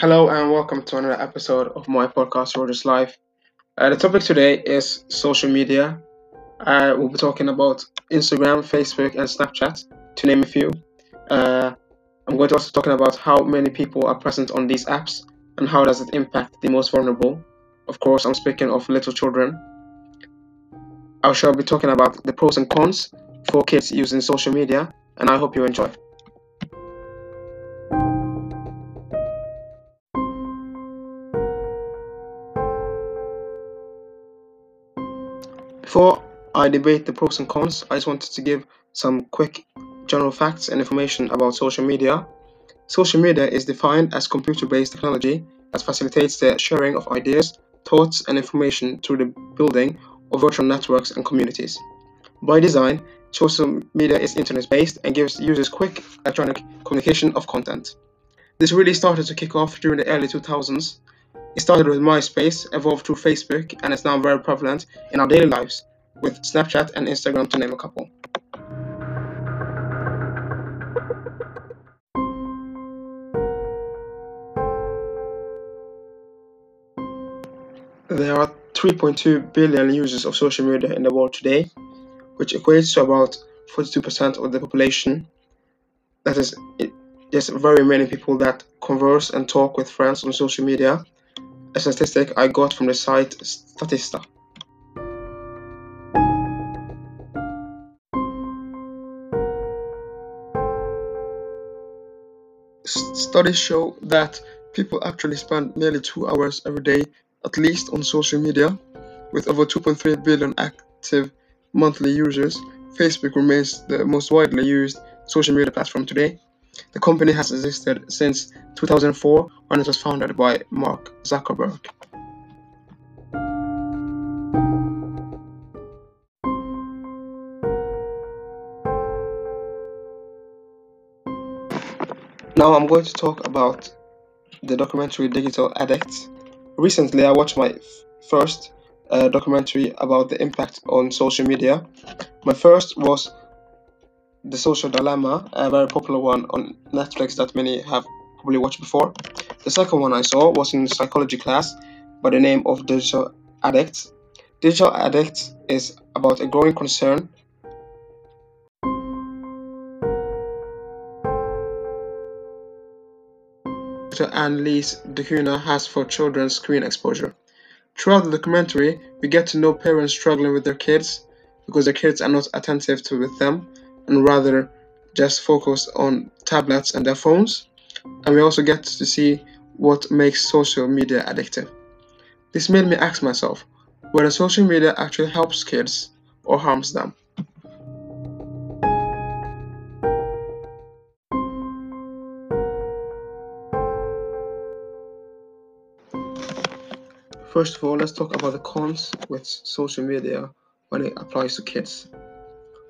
Hello and welcome to another episode of my podcast, Rogers Life. Uh, the topic today is social media. Uh, we'll be talking about Instagram, Facebook, and Snapchat, to name a few. Uh, I'm going to also talking about how many people are present on these apps and how does it impact the most vulnerable. Of course, I'm speaking of little children. I shall be talking about the pros and cons for kids using social media, and I hope you enjoy. I debate the pros and cons, I just wanted to give some quick general facts and information about social media. Social media is defined as computer based technology that facilitates the sharing of ideas, thoughts, and information through the building of virtual networks and communities. By design, social media is internet based and gives users quick electronic communication of content. This really started to kick off during the early 2000s it started with MySpace, evolved through Facebook, and is now very prevalent in our daily lives, with Snapchat and Instagram to name a couple. There are 3.2 billion users of social media in the world today, which equates to about 42% of the population. That is, there's very many people that converse and talk with friends on social media, a statistic I got from the site Statista. Studies show that people actually spend nearly two hours every day at least on social media. With over 2.3 billion active monthly users, Facebook remains the most widely used social media platform today. The company has existed since 2004 when it was founded by Mark Zuckerberg. Now I'm going to talk about the documentary Digital Addict. Recently, I watched my first uh, documentary about the impact on social media. My first was the Social Dilemma, a very popular one on Netflix that many have probably watched before. The second one I saw was in psychology class by the name of Digital Addict. Digital Addict is about a growing concern Dr. Anneliese DeCuna has for children's screen exposure. Throughout the documentary, we get to know parents struggling with their kids because their kids are not attentive to with them and rather just focus on tablets and their phones. And we also get to see what makes social media addictive. This made me ask myself whether social media actually helps kids or harms them. First of all, let's talk about the cons with social media when it applies to kids.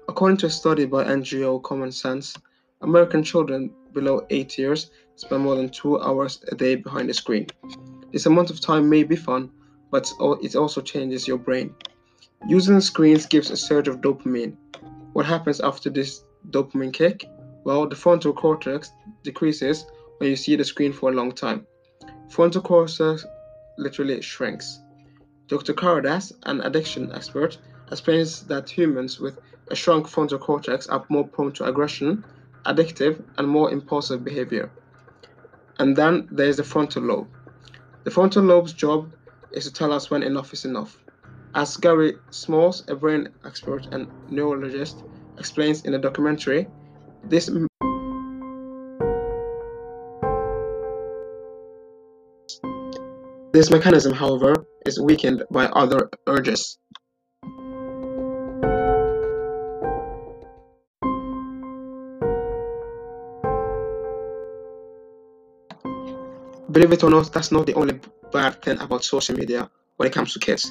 According to a study by NGO Common Sense, American children below 8 years spend more than 2 hours a day behind a screen. This amount of time may be fun, but it also changes your brain. Using screens gives a surge of dopamine. What happens after this dopamine kick? Well, the frontal cortex decreases when you see the screen for a long time. Frontal cortex literally shrinks. Dr. Kardaras, an addiction expert, explains that humans with a shrunk frontal cortex are more prone to aggression, addictive, and more impulsive behavior. And then there is the frontal lobe. The frontal lobe's job is to tell us when enough is enough. As Gary Smalls, a brain expert and neurologist, explains in a documentary, this This mechanism, however, is weakened by other urges. Believe it or not, that's not the only bad thing about social media when it comes to kids.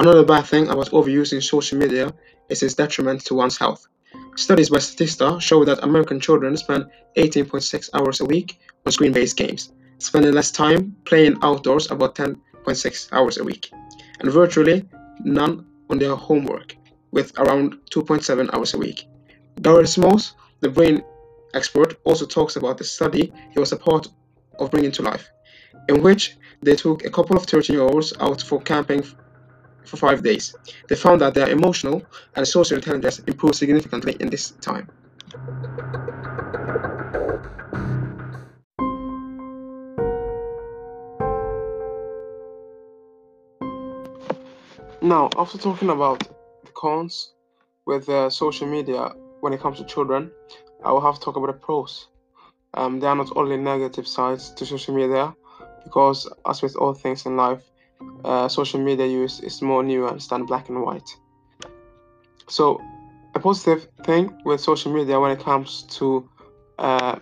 Another bad thing about overusing social media is its detriment to one's health. Studies by Statista show that American children spend 18.6 hours a week on screen based games, spending less time playing outdoors about 10.6 hours a week, and virtually none on their homework, with around 2.7 hours a week. Gary Smalls, the brain expert, also talks about the study he was a part of bringing to life. in which they took a couple of 13 year olds out for camping for five days. They found that their emotional and social intelligence improved significantly in this time. Now, after talking about the cons with uh, social media when it comes to children, I will have to talk about the pros. Um, there are not only negative sides to social media, because as with all things in life, uh, social media use is more nuanced than black and white. So, a positive thing with social media when it comes to uh,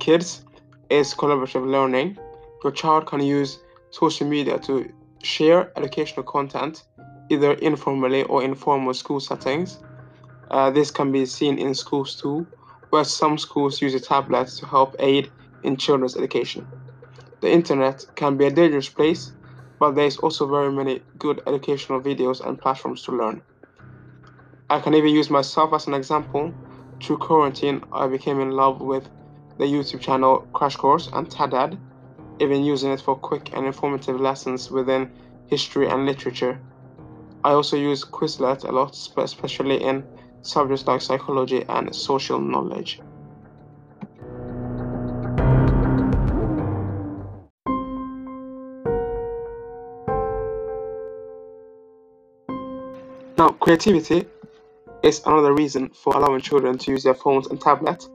kids is collaborative learning. Your child can use social media to share educational content, either informally or in formal school settings. Uh, this can be seen in schools too, where some schools use a tablet to help aid in children's education. The internet can be a dangerous place, but there is also very many good educational videos and platforms to learn. I can even use myself as an example. Through quarantine, I became in love with the YouTube channel Crash Course and TED-Ed, even using it for quick and informative lessons within history and literature. I also use Quizlet a lot, especially in subjects like psychology and social knowledge. Now, creativity is another reason for allowing children to use their phones and tablets.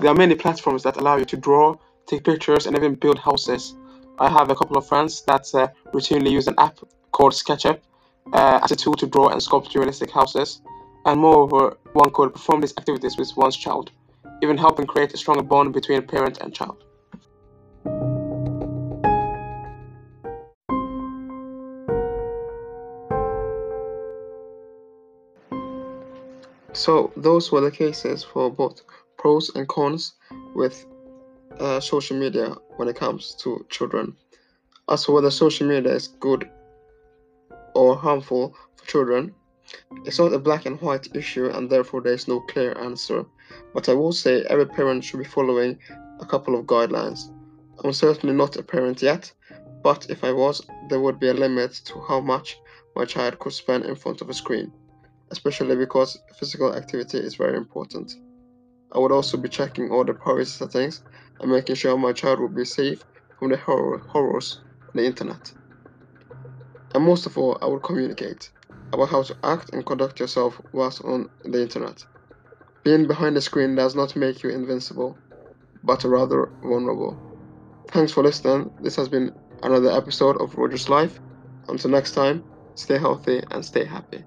There are many platforms that allow you to draw, take pictures, and even build houses. I have a couple of friends that uh, routinely use an app called SketchUp uh, as a tool to draw and sculpt realistic houses. And moreover, one could perform these activities with one's child, even helping create a stronger bond between parent and child. So those were the cases for both pros and cons with uh, social media when it comes to children. As for whether social media is good or harmful for children, it's not a black and white issue and therefore there is no clear answer. But I will say every parent should be following a couple of guidelines. I'm certainly not a parent yet, but if I was, there would be a limit to how much my child could spend in front of a screen especially because physical activity is very important. I would also be checking all the privacy settings and making sure my child will be safe from the horror, horrors on the internet. And most of all, I would communicate about how to act and conduct yourself whilst on the internet. Being behind the screen does not make you invincible, but rather vulnerable. Thanks for listening. This has been another episode of Roger's Life. Until next time, stay healthy and stay happy.